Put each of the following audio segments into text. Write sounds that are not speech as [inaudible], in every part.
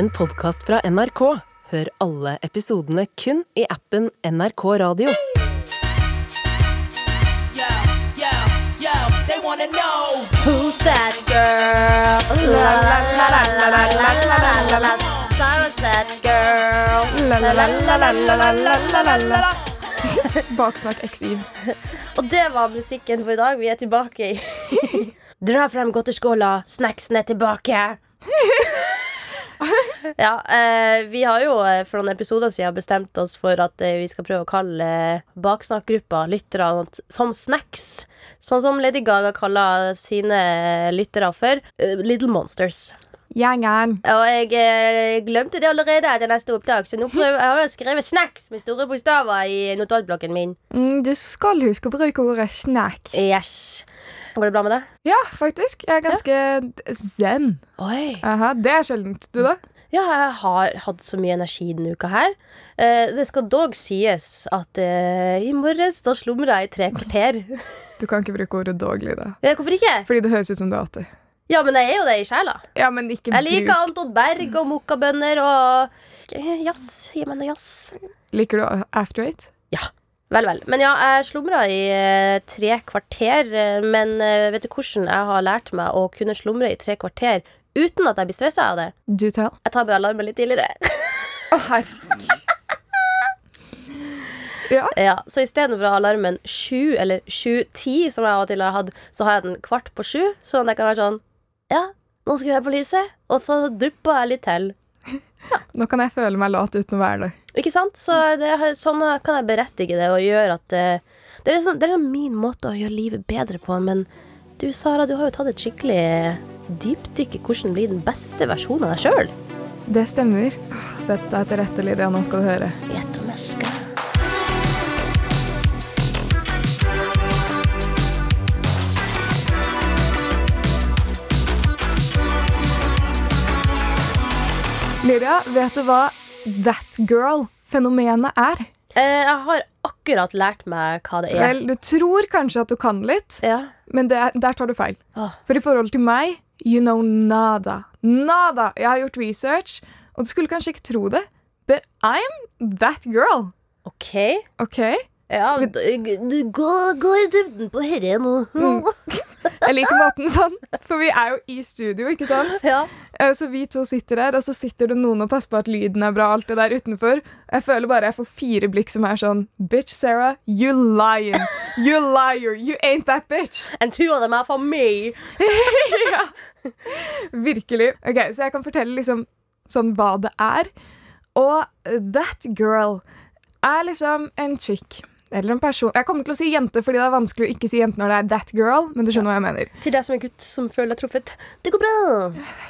en podkast fra NRK. Hør alle episodene kun i appen NRK Radio. Who's that girl? La la la la la la la la la la la. Sarah's that girl. La la la la la la la la la la. Baksnakk X-Eve. Og det var musikken for i dag. Vi er tilbake i [laughs] Dra frem godteriskåla, snacksen er tilbake. [laughs] [laughs] Ja, eh, vi har jo eh, for noen episoder siden bestemt oss for at eh, vi skal prøve å kalle eh, baksnakkgruppa lyttere som snacks. Sånn som Lady Gaga kaller sine lyttere for eh, Little Monsters. Gjengen. Og jeg eh, glemte det allerede etter neste opptak, så nå prøver jeg har skrevet 'snacks' med store bokstaver i notatblokken min. Mm, du skal huske å bruke ordet snacks. Yes. Går det bra med deg? Ja, faktisk. Jeg er ganske zen. Oi. Aha, det er sjeldent. Du, da? Ja, jeg har hatt så mye energi denne uka her. Eh, det skal dog sies at eh, i morges da slumra jeg i tre kvarter. [laughs] Du kan ikke bruke ordet 'dog', da. Ja, Hvorfor ikke? Fordi det høres ut som du er 80. Ja, men jeg er jo det i sjela. Ja, men ikke Jeg liker bruk Anton Berg og mokkabønner og eh, jazz. Gi meg noe jazz. Liker du After Eight? Ja. Vel, vel. Men ja, jeg slumra i eh, tre kvarter. eh, men vet du hvordan jeg har lært meg å kunne slumre i tre kvarter uten at jeg blir stressa av det? Do tell. Jeg tar bare alarmen litt tidligere. Å, herregud. Ja. Ja, Så istedenfor å ha alarmen sju eller sju-ti, som jeg av og til har hatt, så har jeg den kvart på sju. Sånn at jeg kan være sånn Ja, nå skrur jeg på lyset, og så dupper jeg litt til. Nå kan jeg føle meg lat uten å være det. Ikke sant? Så det, har- sånn kan jeg berettige det og gjøre at det, det, er liksom, det er min måte å gjøre livet bedre på, men du Sara, du har jo tatt et skikkelig dypdykk i hvordan bli den beste versjonen av deg sjøl. Det stemmer. Ah, Sett deg til rette, Lydia. Nå skal du høre. Gjett om jeg skal. Lydia, vet du hva that girl-fenomenet er? Eh, jeg har akkurat lært meg hva det er. Vel, du tror kanskje at du kan litt, Ja. men det, er- der tar du feil. Åh. For i forhold til meg, you know nada. Nada! Jeg har gjort research, og du skulle kanskje ikke tro det, but I'm that girl. OK. OK? Ja, gå, gå i dybden på herre nå. [laughs] Jeg liker måten sånn, for vi er jo i studio, ikke sant? Ja. Eh, Så vi to sitter her, og så sitter det noen og passer på at lyden er bra, alt det der utenfor. Jeg føler bare jeg får fire blikk som er sånn Bitch, Sarah, you lying. You liar. You ain't that bitch. And two of them are for me. [laughs] ja. Virkelig. Ok, Så jeg kan fortelle liksom sånn hva det er. Og that girl er liksom en chick. Eller en person. Jeg kommer til å si jente fordi det er vanskelig å ikke si jente når det er that girl, men du skjønner hva jeg mener. Til deg som en gutt som føler deg truffet. Det går bra.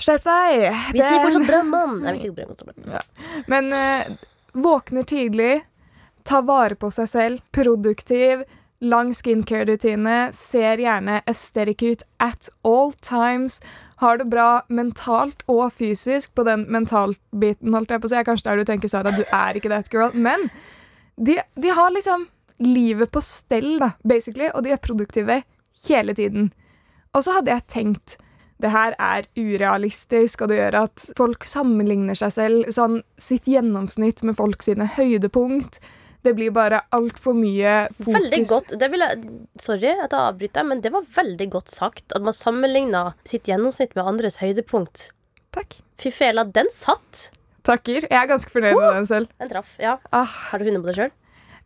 Skjerp deg! Vi Det- sier fortsatt bra, mann. Nei, vi sier bra, [laughs] Ja. Men uh, våkner tidlig, tar vare på seg selv, produktiv, lang skincare-rutine, ser gjerne aesthetic ut at all times, har det bra mentalt og fysisk på den mentalt-biten, holdt jeg på å si. Kanskje der du tenker, Sara, du er ikke that girl. Men de, de har liksom livet på stell, da, basically, og de er produktive hele tiden. Og så hadde jeg tenkt det her er urealistisk, og det gjør at folk sammenligner seg selv, sånn sitt gjennomsnitt med folk sine høydepunkt. Det blir bare altfor mye fokus. Veldig godt. Det vil jeg, sorry at jeg avbryter, men det var veldig godt sagt. At man sammenligna sitt gjennomsnitt med andres høydepunkt. Takk. Fy fela, den satt! Takker. Jeg er ganske fornøyd med den selv. Den traff. Ja. Ah, Har du hunde på deg sjøl?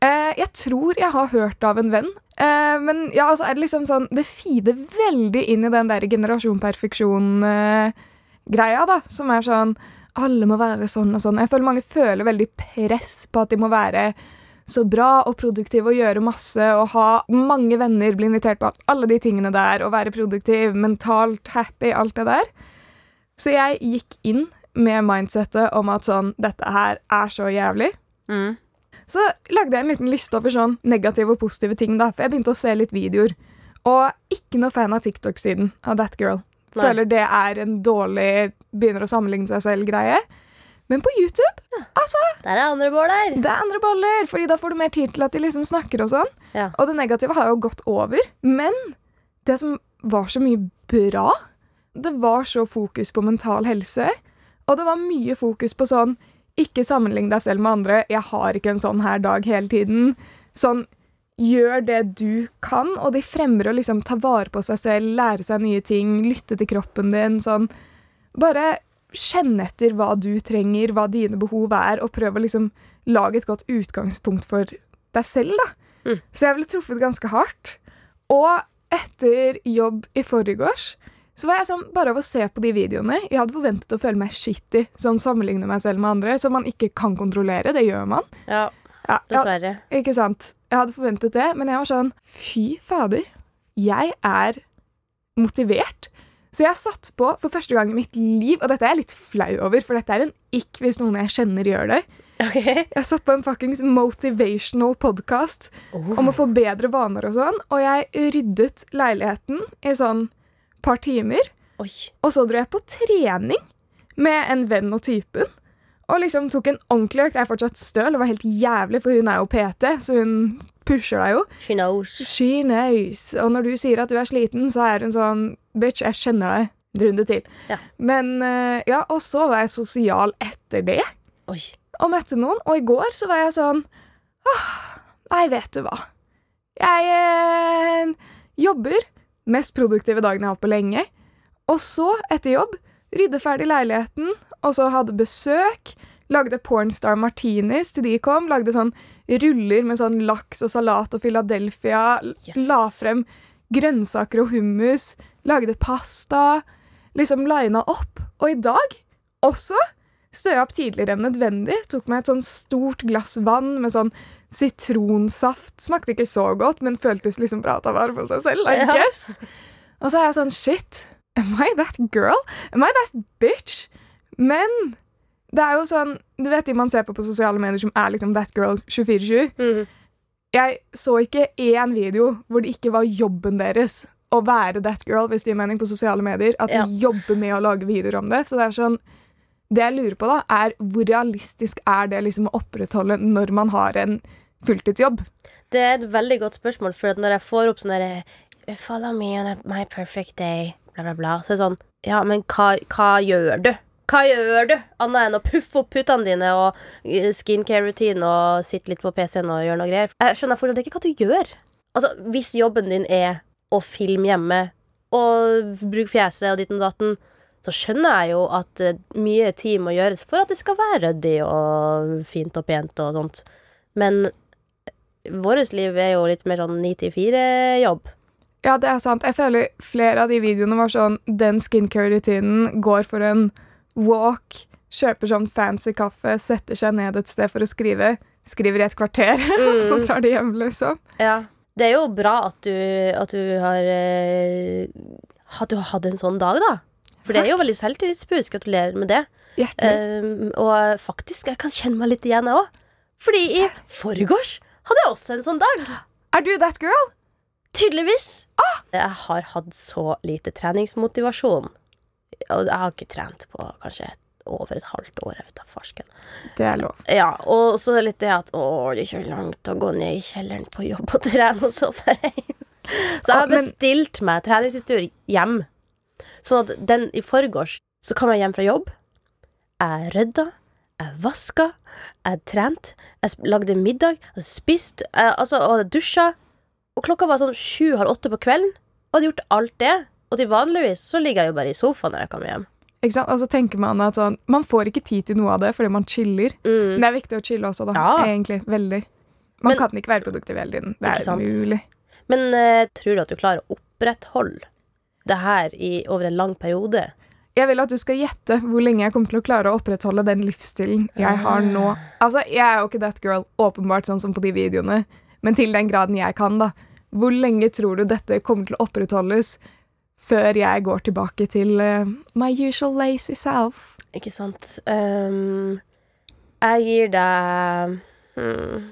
Eh, jeg tror jeg har hørt av en venn, eh, men ja, altså er det liksom sånn Det feeder veldig inn i den der generasjon perfeksjon-greia, da, som er sånn Alle må være sånn og sånn. Jeg føler mange føler veldig press på at de må være så bra og produktiv og gjøre masse og ha mange venner, bli invitert på alle de tingene der og være produktiv, mentalt happy, alt det der. Så jeg gikk inn med mindsettet om at sånn Dette her er så jævlig. Mm. Så lagde jeg en liten liste over sånn negative og positive ting, da, for jeg begynte å se litt videoer. Og ikke noe fan av TikTok-siden av That Girl. Nei. Føler det er en dårlig begynner å sammenligne seg selv-greie. Men på YouTube, altså, Der er andre boller. det er andre boller, fordi da får du mer tid til at de liksom snakker og sånn. Ja. Og det negative har jo gått over. Men det som var så mye bra, det var så fokus på mental helse. Og det var mye fokus på sånn Ikke sammenlign deg selv med andre. Jeg har ikke en sånn her dag hele tiden. Sånn Gjør det du kan, og de fremmer å liksom ta vare på seg selv, lære seg nye ting, lytte til kroppen din. Sånn Bare kjenn etter hva du trenger, hva dine behov er, og prøv å liksom lage et godt utgangspunkt for deg selv, da. Mm. Så jeg ble truffet ganske hardt. Og etter jobb i forgårs så var jeg sånn, bare av å se på de videoene Jeg hadde forventet å føle meg shitty, sånn sammenligne meg selv med andre, som man ikke kan kontrollere. Det gjør man. Ja, Ja, ja, dessverre. ikke sant? Jeg hadde forventet det, men jeg var sånn Fy fader. Jeg er motivert. Så jeg satt på for første gang i mitt liv, og dette er jeg litt flau over, for dette er en ikk hvis noen jeg kjenner gjør det. Ok. Jeg satt på en fuckings motivational podcast om å få bedre vaner og sånn, og jeg ryddet leiligheten i sånn par timer, Oi. og så dro jeg på trening med en venn og typen. Og liksom tok en ordentlig økt. Jeg er fortsatt støl, og var helt jævlig, for hun er jo PT, så hun pusher deg jo. She knows. She knows. Og når du sier at du er sliten, så er hun sånn Bitch, jeg kjenner deg. En runde til. Ja. Men eh, ja, og så var jeg sosial etter det, Oi. og møtte noen. Og i går så var jeg sånn Åh, Nei, vet du hva. Jeg eh, jobber. Mest produktive dagen jeg har hatt på lenge. Og så, etter jobb, rydde ferdig leiligheten, og så hadde besøk. Lagde pornstar martinis til de kom. Lagde sånn ruller med sånn laks og salat og Philadelphia. Yes. La frem grønnsaker og hummus. Lagde pasta. Liksom lina opp. Og i dag også jeg opp tidligere enn nødvendig. Tok meg et sånn stort glass vann med sånn sitronsaft. Smakte ikke så godt, men føltes liksom bra å ta vare på seg selv, I Ja. guess. Og så er jeg sånn Shit, am I that girl? Am I that bitch? Men det er jo sånn Du vet de man ser på på sosiale medier som er liksom that girl 24-7? Mhm. Jeg så ikke én video hvor det ikke var jobben deres å være that girl, hvis det gir mening, på sosiale medier. At de jobber med å lage videoer om det. Så det er sånn Det jeg lurer på, da, er hvor realistisk er det liksom å opprettholde når man har en fulltidsjobb? Det er et veldig godt spørsmål, for når jeg får opp sånn derre Follow me on my perfect day, bla, bla, bla. Så er det sånn Ja, men hva, hva gjør du? Hva gjør du? Annet enn å puffe opp puttene dine og eh, skincare-routine og sitte litt på PC-en og gjøre noe greier. Jeg skjønner fortsatt ikke hva du gjør. Altså, hvis jobben din er å filme hjemme og bruke fjeset og ditten og datten, så skjønner jeg jo at eh, mye tid må gjøres for at det skal være ryddig og fint og pent og sånt. Men vårt liv er jo litt mer sånn 9-4-jobb. Ja, det er sant. Jeg føler flere av de videoene var sånn Den skincare-rutinen går for en walk, kjøper sånn fancy kaffe, setter seg ned et sted for å skrive. Skriver i et kvarter, [laughs] så drar de hjem, liksom. Ja. Det er jo bra at du, at du har eh, At du har hatt en sånn dag, da. For det er jo veldig selvtillitsboost. Gratulerer med det. Um, og faktisk, jeg kan kjenne meg litt igjen, jeg òg. Fordi i forgårs hadde jeg også en sånn dag. Er du that girl? Tydeligvis. Jeg har hatt så lite treningsmotivasjon. Og jeg har ikke trent på kanskje over et halvt år. Jeg vet da farsken. Det er lov. Ja, og så litt det at å, det er ikke langt å gå ned i kjelleren på jobb og trene, og så dra hjem. Så jeg har bestilt meg treningsutstyr hjem. Sånn at den i forgårs så kom jeg hjem fra jobb. Jeg rydda, jeg vaska, jeg trente, jeg lagde middag, jeg spiste, jeg, altså, og jeg dusja. Og klokka var sånn sju-halv åtte på kvelden, og hadde gjort alt det. Og til vanligvis så ligger jeg jo bare i sofaen når jeg kommer hjem. Ikke sant? Og så tenker man at sånn Man får ikke tid til noe av det fordi man chiller. Mm. Men det er viktig å chille også, da. Ja. Egentlig. Veldig. Man Men- kan ikke være produktiv hele tiden. Det er umulig. Men uh, tror du at du klarer å opprettholde det her i, over en lang periode? Jeg vil at du skal gjette hvor lenge jeg kommer til å klare å opprettholde den livsstilen jeg har nå. Ah. Altså, Jeg er jo ikke that girl, åpenbart, sånn som på de videoene, men til den graden jeg kan, da. Hvor lenge tror du dette kommer til å opprettholdes før jeg går tilbake til uh, my usual lazy self? Ikke sant? Um, jeg gir deg hmm,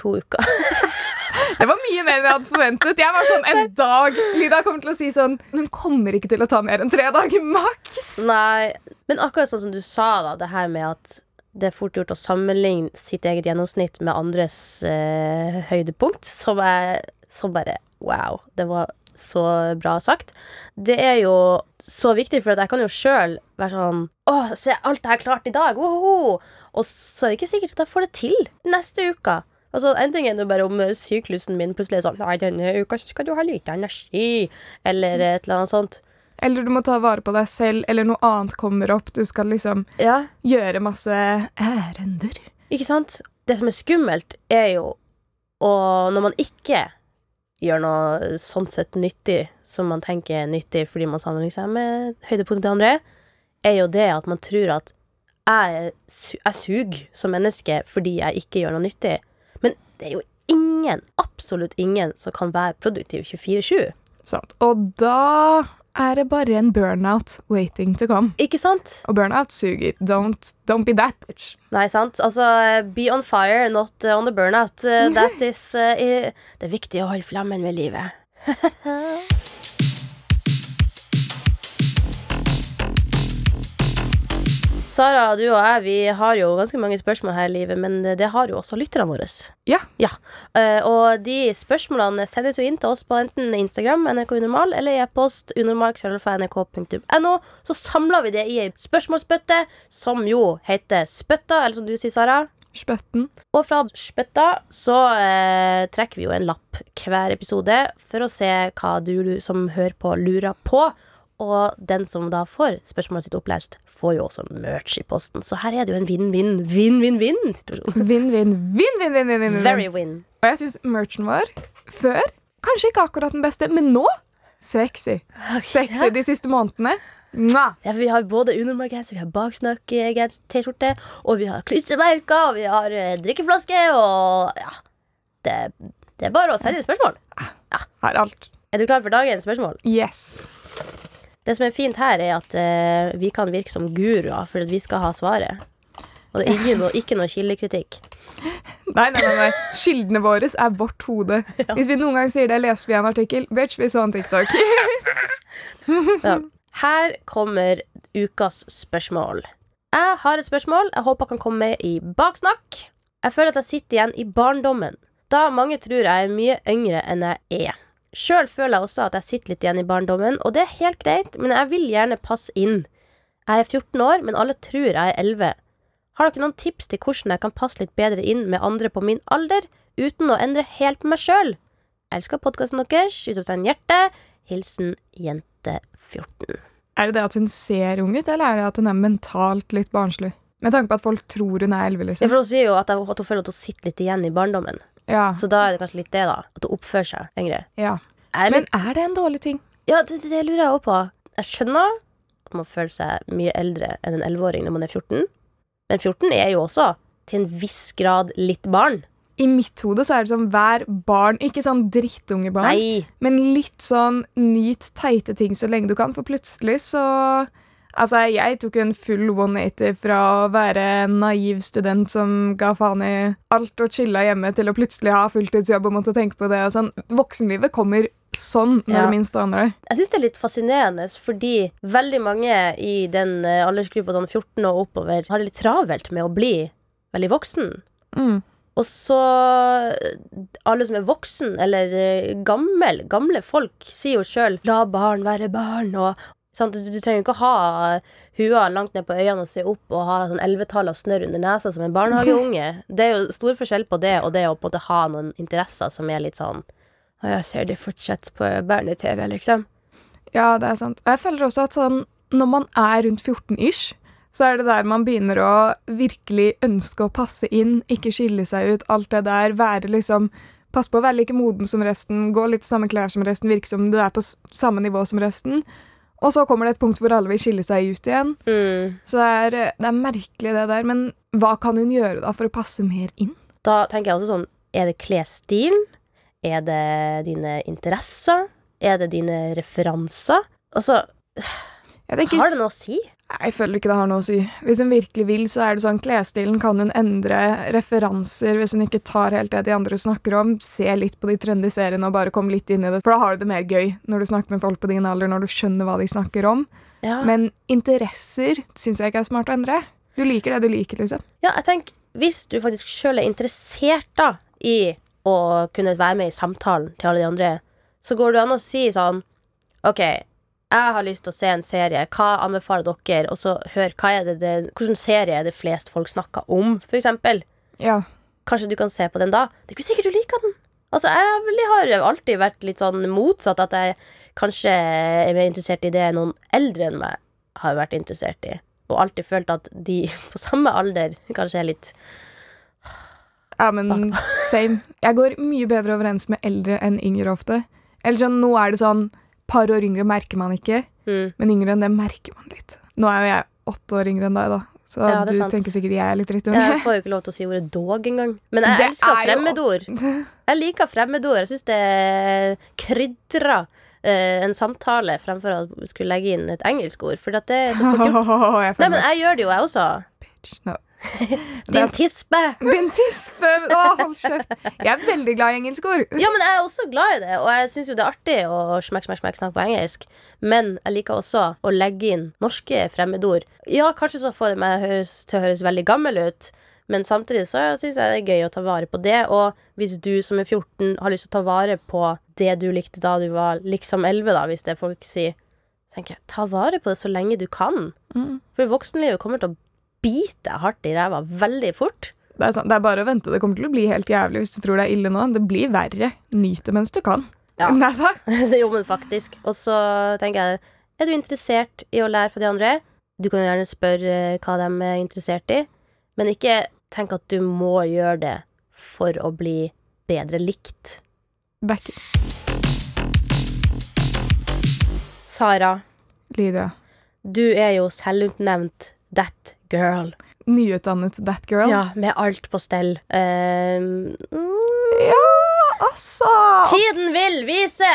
to uker. [laughs] Det var mye mer enn jeg hadde forventet. Jeg var sånn en dag. Lyda kommer til å si sånn Hun kommer ikke til å ta mer enn tre dager maks. Nei, men akkurat sånn som du sa, da, det her med at det er fort gjort å sammenligne sitt eget gjennomsnitt med andres eh, høydepunkt, som, er, som bare Wow. Det var så bra sagt. Det er jo så viktig, for jeg kan jo sjøl være sånn Å, se alt jeg har klart i dag! Woho! Og så er det ikke sikkert at jeg får det til neste uke. Altså, En ting er nå bare om eh, syklusen min plutselig er sånn Nei, denne uka skal du ha lite energi. Eller et eller annet sånt. Eller du må ta vare på deg selv, eller noe annet kommer opp. Du skal liksom Ja, gjøre masse ærender. Ikke sant? Det som er skummelt, er jo Og når man ikke gjør noe sånn sett nyttig som man tenker er nyttig fordi man sammenligner seg med høydepunktet til andre, er jo det at man tror at jeg, jeg suger som menneske fordi jeg ikke gjør noe nyttig. Det er jo ingen, absolutt ingen, som kan være produktiv 24-7. Sant. Og da er det bare en burnout waiting to come. Ikke sant? Og burnout suger. Don't, don't be that bitch. Nei, sant? Altså, be on fire, not uh, on the burnout. Uh, that [laughs] is uh, Det er viktig å holde flammen ved livet. [laughs] Sara, du og jeg vi har jo ganske mange spørsmål her i livet, men det har jo også lytterne våre. Ja. Ja, eh, Og de spørsmålene sendes jo inn til oss på enten Instagram, NRK Unormal, eller e-post unormal.nrk.no. Så samler vi det i ei spørsmålsbøtte, som jo heter Spøtta, eller som du sier, Sara. Spøtten. Og fra spøtta så eh, trekker vi jo en lapp hver episode for å se hva du som hører på, lurer på. Og den som da får spørsmålet sitt opplest, får jo også merch i posten. Så her er det jo en vinn-vinn-vinn-vinn-vinn-situasjon. Vinn, vinn, vinn, vinn, vinn, vinn, vinn. Very win. Og jeg syns merchen vår før kanskje ikke akkurat den beste, men nå sexy. Sexy de siste månedene. Ja, for vi har både unormal-genser, vi har baksnakk-T-skjorte, og vi har klistremerker, og vi har eh, drikkeflaske, og ja. Det, det er bare å sende spørsmål. Ja. Her er alt. Er du klar for dagens spørsmål? Yes. Det som er fint her, er at eh, vi kan virke som guruer, for at vi skal ha svaret. Og det er ingen, noe- ikke noe kildekritikk. [laughs] Nei, nei, nei, nei. Kildene våre er vårt hode. [laughs] Hvis vi noen gang sier det, leste vi en artikkel. Bitch, vi så en TikTok. [laughs] Ja. Her kommer ukas spørsmål. Jeg har et spørsmål jeg håper kan komme med i baksnakk. Jeg føler at jeg sitter igjen i barndommen, da mange tror jeg er mye yngre enn jeg er. Sjøl føler jeg også at jeg sitter litt igjen i barndommen, og det er helt greit, men jeg vil gjerne passe inn. Jeg er 14 år, men alle tror jeg er 11. Har dere noen tips til hvordan jeg kan passe litt bedre inn med andre på min alder, uten å endre helt på meg sjøl? Elsker podkasten deres. Utropstegn hjerte. Hilsen jente 14. Er det det at hun ser ung ut, eller er det at hun er mentalt litt barnslig? Med tanke på at folk tror hun er 11, Ja, liksom. for Hun sier jo at hun føler at hun sitter litt igjen i barndommen. Ja, Så da er det kanskje litt det, da. At hun oppfører seg yngre. ja. Er litt... Men er det en dårlig ting? ja, det, det, lurer jeg også på. Jeg skjønner at man føler seg mye eldre enn en 11-åring når man er 14. Men 14 er jo også til en viss grad litt barn. I mitt hode så er det sånn hver barn, ikke sånn drittungebarn, Nei. men litt sånn nyt teite ting så lenge du kan, for plutselig så Altså, jeg tok jo en full 180 fra å være en naiv student som ga faen i alt og chilla hjemme, til å plutselig ha fulltidsjobb og måtte tenke på det og sånn. Voksenlivet kommer sånn når Ja. du minst aner det. Jeg syns det er litt fascinerende, fordi veldig mange i den eh, aldersgruppa sånn 14 og oppover har det litt travelt med å bli veldig voksen. Mm. Og så Alle som er voksen eller eh, gammel, gamle folk sier jo sjøl 'la barn være barn', og? Du, du trenger jo ikke å ha hua langt ned på øynene og se opp og ha sånn elvetall av snørr under nesa som en barnehageunge. [laughs] Det er jo stor forskjell på det og det å på en måte ha noen interesser som er litt sånn «Å, 'Jeg ser de fortsatt på barne-TV', liksom. Ja, det er sant. Og jeg føler også at sånn, når man er rundt 14-ish, så er det der man begynner å virkelig ønske å passe inn, ikke skille seg ut, alt det der, være liksom Pass på å være like moden som resten, gå litt i samme klær som resten, virke som du er på samme nivå som resten. Og så kommer det et punkt hvor alle vil skille seg ut igjen. Mm. Så det er, det er merkelig, det der. Men hva kan hun gjøre da for å passe mer inn? Da tenker jeg også sånn Er det klesstilen? Er det dine interesser? Er det dine referanser? Altså, Jeg tenker, har det noe å si? Jeg føler ikke det har noe å si. Hvis hun virkelig vil, så er det sånn klesstilen kan hun endre referanser hvis hun ikke tar helt det de andre snakker om. Se litt på de trendy seriene og bare komme litt inn i det. For da har du det mer gøy når du snakker med folk på din alder, når du skjønner hva de snakker om. Ja. Men interesser syns jeg ikke er smart å endre. Du liker det du liker, liksom. Ja, jeg tenker, hvis du faktisk sjøl er interessert da i å kunne være med i samtalen til alle de andre, så går det an å si sånn OK, jeg har lyst til å se en serie. Hva anbefaler dere? Og så hør hva er det, det hvilken serie er det flest folk snakker om, for eksempel. Ja. Kanskje du kan se på den da? Det er ikke sikkert du liker den. Altså, jeg har alltid vært litt sånn motsatt. At jeg kanskje er mer interessert i det noen eldre enn meg har vært interessert i. Og alltid følt at de [laughs] på samme alder kanskje er litt Ja, men same. Jeg går mye bedre overens med eldre enn yngre ofte. Eller sånn, nå er det sånn Par år yngre merker man ikke, mm, men yngre enn det merker man litt. Nå er jo jeg åtte år yngre enn deg, da. Så Ja, du sant. tenker sikkert jeg er litt Jeg [laughs] får jo ikke lov til å si ordet dog engang. Men jeg Det elsker er jo- fremmedord. [laughs] Jeg liker fremmedord. Jeg syns det krydrer Uh, en samtale fremfor å skulle legge inn et engelsk ord. For det er så fort gjort. [laughs] Nei, men jeg gjør det jo, jeg også. bitch. No. [laughs] Din er- tispe. [laughs] Din tispe! Å, hold kjeft. Jeg er veldig glad i engelske ord. Ja, men jeg er også glad i det, og jeg syns jo det er artig å smekk, smekk, smekk snakke på engelsk. Men jeg liker også å legge inn norske fremmedord. Ja, kanskje så får det meg til å høres veldig gammel ut, men samtidig så syns jeg det er gøy å ta vare på det. Og hvis du som er 14 har lyst til å ta vare på det du likte da du var liksom 11, da, hvis det folk sier, tenker jeg ta vare på det så lenge du kan. Mm. For voksenlivet kommer til å bite deg hardt i ræva veldig fort. Det er, sant. det er bare å vente. Det kommer til å bli helt jævlig hvis du tror det er ille nå. Det blir verre. Nyt det mens du kan. Ja. [laughs] [laughs] Jo, men faktisk. Og så tenker jeg, er du interessert i å lære fra de andre? Du kan gjerne spørre hva de er interessert i, men ikke tenk at du må gjøre det for å bli bedre likt. Backer. Sara, Lydia. du er jo selvutnevnt that girl. Nyutdannet that girl. Ja, med alt på stell. Mm, Ja, altså! Tiden vil vise!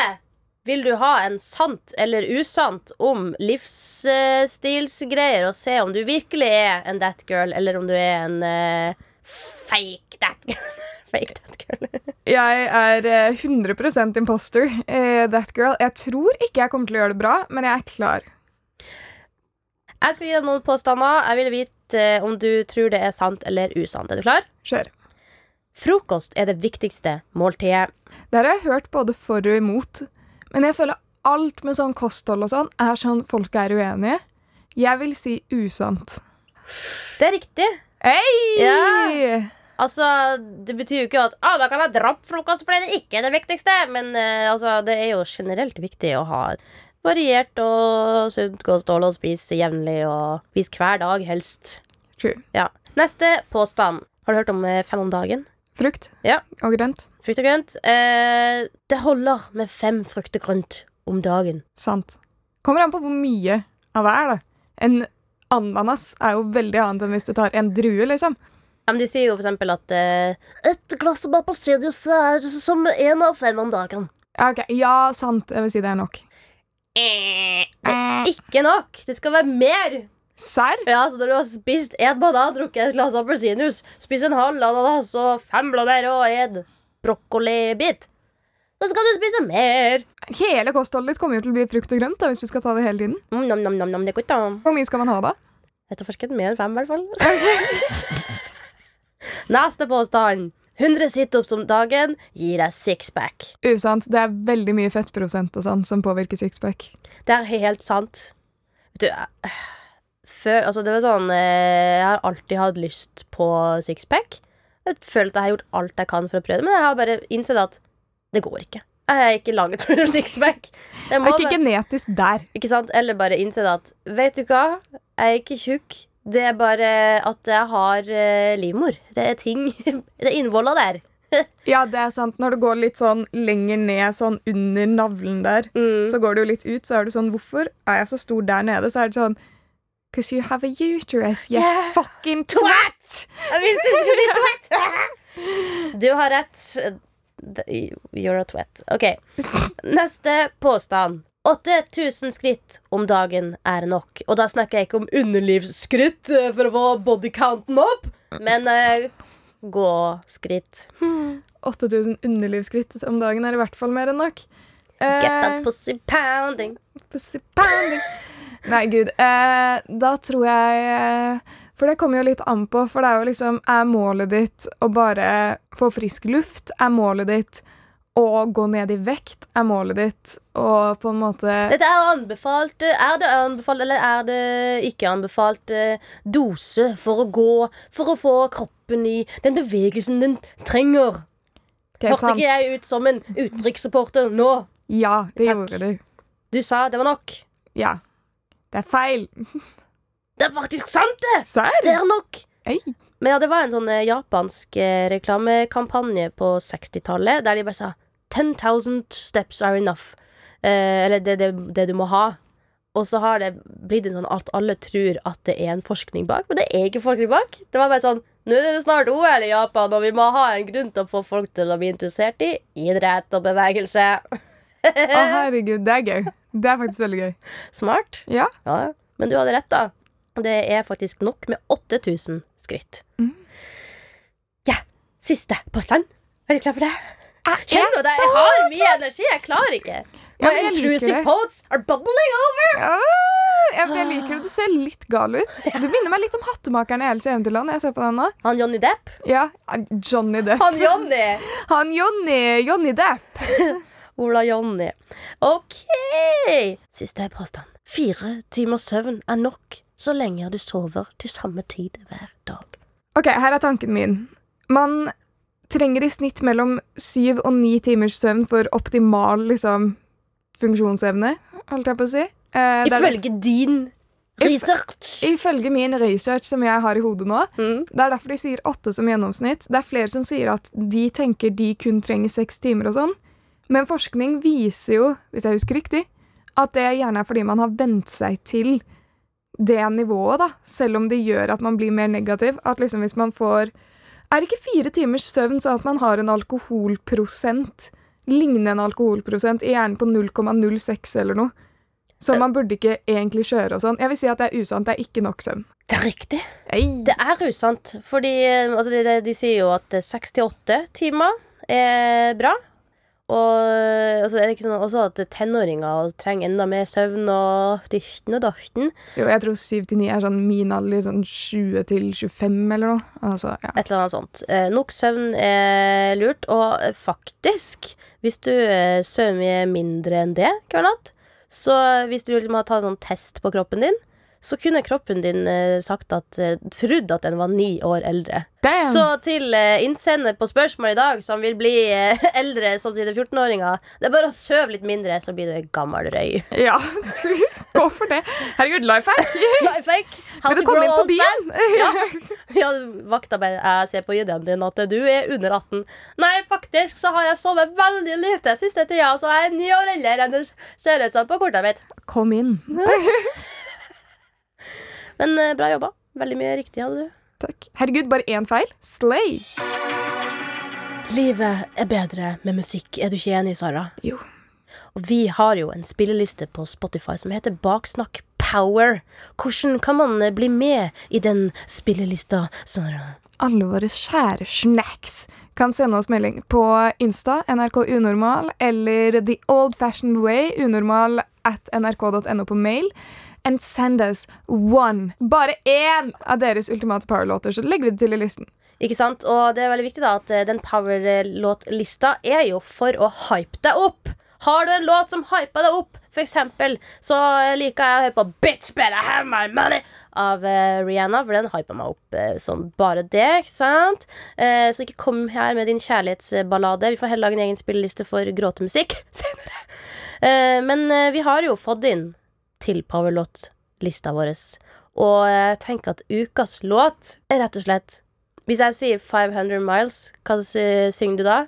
Vil du ha en sant eller usant om livsstilsgreier, og se om du virkelig er en that girl, eller om du er en uh, fake that girl? [laughs] fake that girl. Jeg er eh, 100 imposter. uh, that girl. Jeg tror ikke jeg kommer til å gjøre det bra, men jeg er klar. Jeg skal gi deg noen påstander. Jeg vil vite eh, om du tror det er sant eller usant. Er du klar? Kjør. Frokost er det viktigste måltidet. Det har jeg hørt både for og imot, men jeg føler alt med sånn kosthold og sånn er sånn folk er uenige. Jeg vil si usant. Det er riktig. Hey! Ja. Altså, Det betyr jo ikke at ah, da kan jeg droppe frokost fordi det ikke er det viktigste. Men uh, altså, det er jo generelt viktig å ha variert og sunt kosthold og spise jevnlig og spise hver dag, helst. True. Ja. Neste påstand. Har du hørt om eh, fem om dagen? Frukt Ja. og grønt. Frukt og grønt. Eh, det holder med fem frukt og grønt om dagen. Sant. Kommer an på hvor mye av hver, da. En ananas er jo veldig annet enn hvis du tar en drue, liksom. Ja, men De sier jo for eksempel at eh, et glass med appelsinjuice er som én av fem om dagen. Ja, okay. Ja, sant. Jeg vil si det er nok. Eh, Det er ikke nok. Det skal være mer. Serr? Ja, så når du har spist én banan, drukket et glass appelsinjuice, spist en halv ananas og fem blåbær og en brokkolibit, så skal du spise mer. Hele kostholdet ditt kommer jo til å bli frukt og grønt da, hvis du skal ta det hele tiden. Mm, nom, nom, nom, nom, det er godt, da. Hvor mye skal man ha da? Vet du forsket mer enn fem, i hvert fall. [laughs] Neste påstand. 100 situps om dagen gir deg sixpack. Usant. Det er veldig mye fettprosent og sånn som påvirker sixpack. Det er helt sant. Vet du, jeg- før Altså, det var sånn eh, Jeg har alltid hatt lyst på sixpack. Jeg føler at jeg har gjort alt jeg kan for å prøve det, men jeg har bare innsett at det går ikke. Jeg er ikke laget for en [laughs] sixpack. Det Jeg er ikke genetisk der. ikke sant? Eller bare innsett at Vet du hva? Jeg er ikke tjukk. Det er bare at jeg har eh, livmor. Det er ting [laughs] Det er innvolla der. [laughs] Ja, det er sant. Når det går litt sånn lenger ned, sånn under navlen der, Mm. så går det jo litt ut, så er det sånn Hvorfor er jeg så stor der nede? Så er det sånn Because you have a uterus, you Yeah. fucking twat! [laughs] Jeg visste du skulle si twat! Du har rett. You're a twat. Ok. Neste påstand. 8000 skritt om dagen er nok. Og da snakker jeg ikke om underlivsskritt eh, for å få bodycounten opp, men eh, gåskritt. 8000 underlivsskritt om dagen er i hvert fall mer enn nok. Eh, Get that pussy pounding. pussy pounding. Nei, gud. Eh, da tror jeg eh, For det kommer jo litt an på, for det er jo liksom Er målet ditt å bare få frisk luft? Er målet ditt å gå ned i vekt er målet ditt, og på en måte Dette er anbefalt Er det anbefalt, eller er det ikke anbefalt eh, dose for å gå For å få kroppen i den bevegelsen den trenger? Det Hørte sant. ikke jeg ut som en utenriksreporter nå? Ja, det Takk. gjorde du. Du sa det var nok. Ja. Det er feil. Det er faktisk sant, det! Serr? Det er nok. Ei. Men ja, det var en sånn eh, japansk eh, reklamekampanje på 60-tallet der de bare sa 10,000 steps are enough. Eh, eller det, det, det du må ha. Og så har det blitt en sånn at alle tror at det er en forskning bak, men det er ikke forskning bak. Det var bare sånn Nå er det snart OL i Japan, og vi må ha en grunn til å få folk til å bli interessert i idrett og bevegelse. [laughs] Å, herregud, det er gøy. Det er faktisk veldig gøy. Smart. Ja. Ja, men du hadde rett, da. Det er faktisk nok med 8000 skritt. Mm. Ja, siste påstand. Er du klar for det? Jeg Kjenner det? Jeg har mye energi. Jeg klarer ikke. Ja, My liker intrusive pods are bubbling over. Ja, jeg, jeg liker det. Du ser litt gal ut. Du minner meg litt om hattemakeren i Alice i Eventyrland. Jeg ser på den nå. Han Johnny Depp. Ja, Johnny Depp. Han Johnny. [laughs] Han Johnny. Johnny Depp. [laughs] Ola Johnny. OK. Siste påstand. Fire timers søvn er nok så lenge du sover til samme tid hver dag. Ok, her er tanken min. Man trenger i snitt mellom syv og ni timers søvn for optimal liksom, funksjonsevne, holdt jeg på å si. Eh, Ifølge din research. Ifølge min research som jeg har i hodet nå, Mm. det er derfor de sier åtte som gjennomsnitt. Det er flere som sier at de tenker de kun trenger seks timer og sånn. Men forskning viser jo, hvis jeg husker riktig, at det gjerne er fordi man har vent seg til det nivået, da. Selv om det gjør at man blir mer negativ. At liksom hvis man får Er ikke fire timers søvn sånn at man har en alkoholprosent Lignende en alkoholprosent i hjernen på 0,06 eller noe? Så man burde ikke egentlig kjøre og sånn. Jeg vil si at det er usant. Det er ikke nok søvn. Det er riktig. Ei. Det er usant. Fordi eh, altså, de, de, de sier jo at 68 timer er bra. Og altså, er det ikke sånn også at tenåringer trenger enda mer søvn og dyrten og dachten? Jo, jeg tror 7 til 9 er sånn min alder, sånn 20 til 25 eller noe. Altså, ja. Et eller annet sånt. Eh, nok søvn er lurt. Og faktisk, hvis du eh, sover mye mindre enn det hver natt, så hvis du liksom har tatt en sånn test på kroppen din, så kunne kroppen din eh, sagt at eh, Trodd at den var ni år eldre. Damn! Så til eh, innsender på spørsmål i dag som vil bli [laughs] eldre sine 14-åringer, det er bare å søve litt mindre, så blir du ei gammel røy. [laughs] Ja, [laughs] gå for det. Herregud, life hack! Life hack. Vil du komme inn på byen? fast. Ja, vakta bare Jeg ser på ID-en din at du er under 18. Nei, faktisk så har jeg sovet veldig lite siste tida, så jeg er ni år eldre enn det ser ut som på kortet mitt. Kom inn. Men eh, bra jobba. Veldig mye riktig hadde du. Takk. Herregud, bare én feil. Slay! Livet er bedre med musikk, er du ikke enig, Sara? Jo. Og vi har jo en spilleliste på Spotify som heter Baksnakk Power. Hvordan kan man eh, bli med i den spillelista, Sara? Alle våre kjære snacks kan sende oss melding på Insta, NRK Unormal, eller The Old Fashioned Way, unormal at nrk.no på mail. And send us one, bare én av deres ultimate power-låter, så legger vi det til i listen. Ikke sant? Og det er veldig viktig da at eh, den power-låtlista er jo for å hype deg opp. Har du en låt som hyper deg opp, for eksempel, så liker jeg å høre på Bitch Better Have My Money av uh, Rihanna, for den hyper meg opp uh, som bare det, ikke sant? Uh, så ikke kom her med din kjærlighetsballade. Vi får heller lage en egen spilleliste for gråtemusikk [laughs] senere. Men vi har jo fått inn til powerlåt-lista vår, og jeg tenker at ukas låt er rett og slett hvis jeg sier 500 miles, hva synger du da?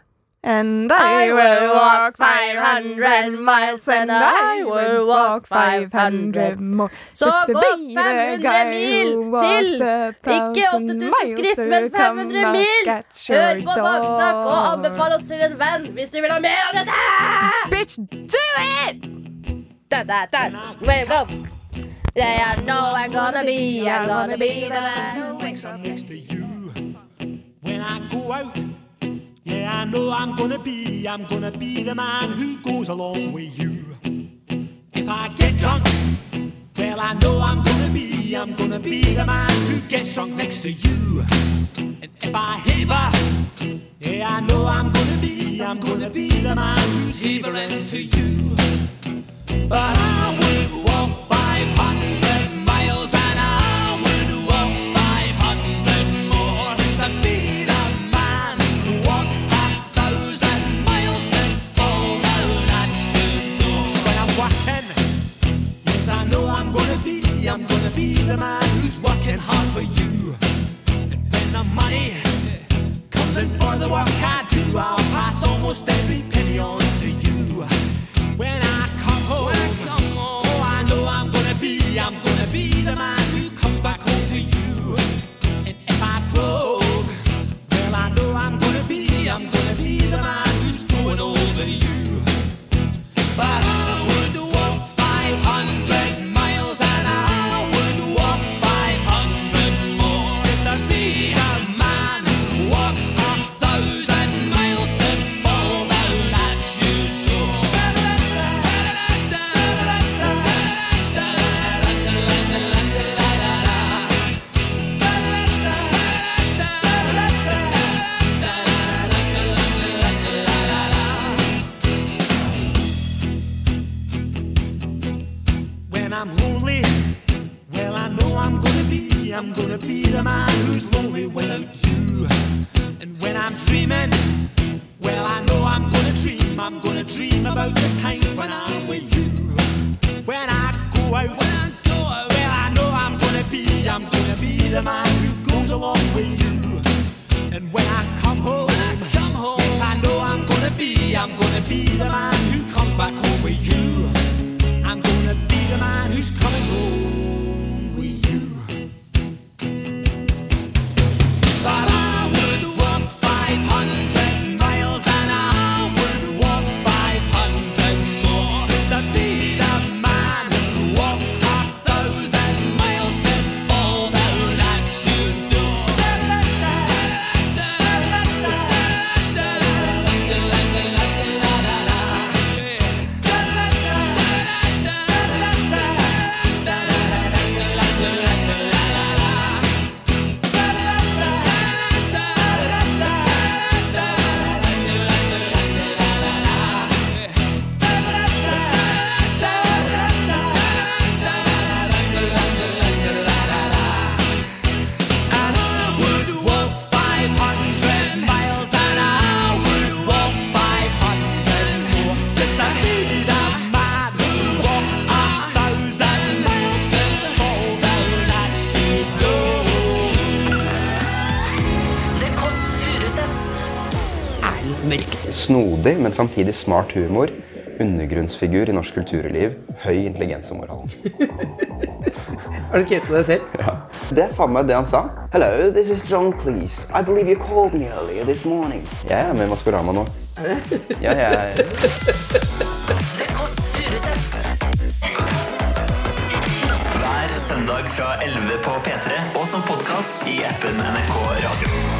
And I will walk 500 miles, and I will walk 500 more. Så gå 500 mil til! Ikke 8000 skritt, men 500 mil! Hør på Baksnakk og anbefale anbefal oss til en venn hvis du vil ha mer av dette! Bitch, do it! da da da. Wait, go. Yeah, I know I'm gonna be, I'm gonna be the man who wakes up next to you when I go out. Yeah, I know I'm gonna be, I'm gonna be the man who goes along with you. If I get drunk, well, I know I'm gonna be, I'm gonna be the man who gets drunk next to you. And if I haver, yeah, I know I'm gonna be, I'm gonna be the man who's havering to you but I would Snodig, men samtidig smart humor. Undergrunnsfigur i norsk kulturliv. Høy intelligens og moral. Har du skrevet det selv? Ja. Det er faen meg det han sa. Hello, this is John Cleese. I believe you called me earlier this morning. Jeg er med i Maskorama nå. Ja, jeg er The Kåss Furuseths. Hver søndag fra 11 på P3 og som podkast i appen NRK Radio.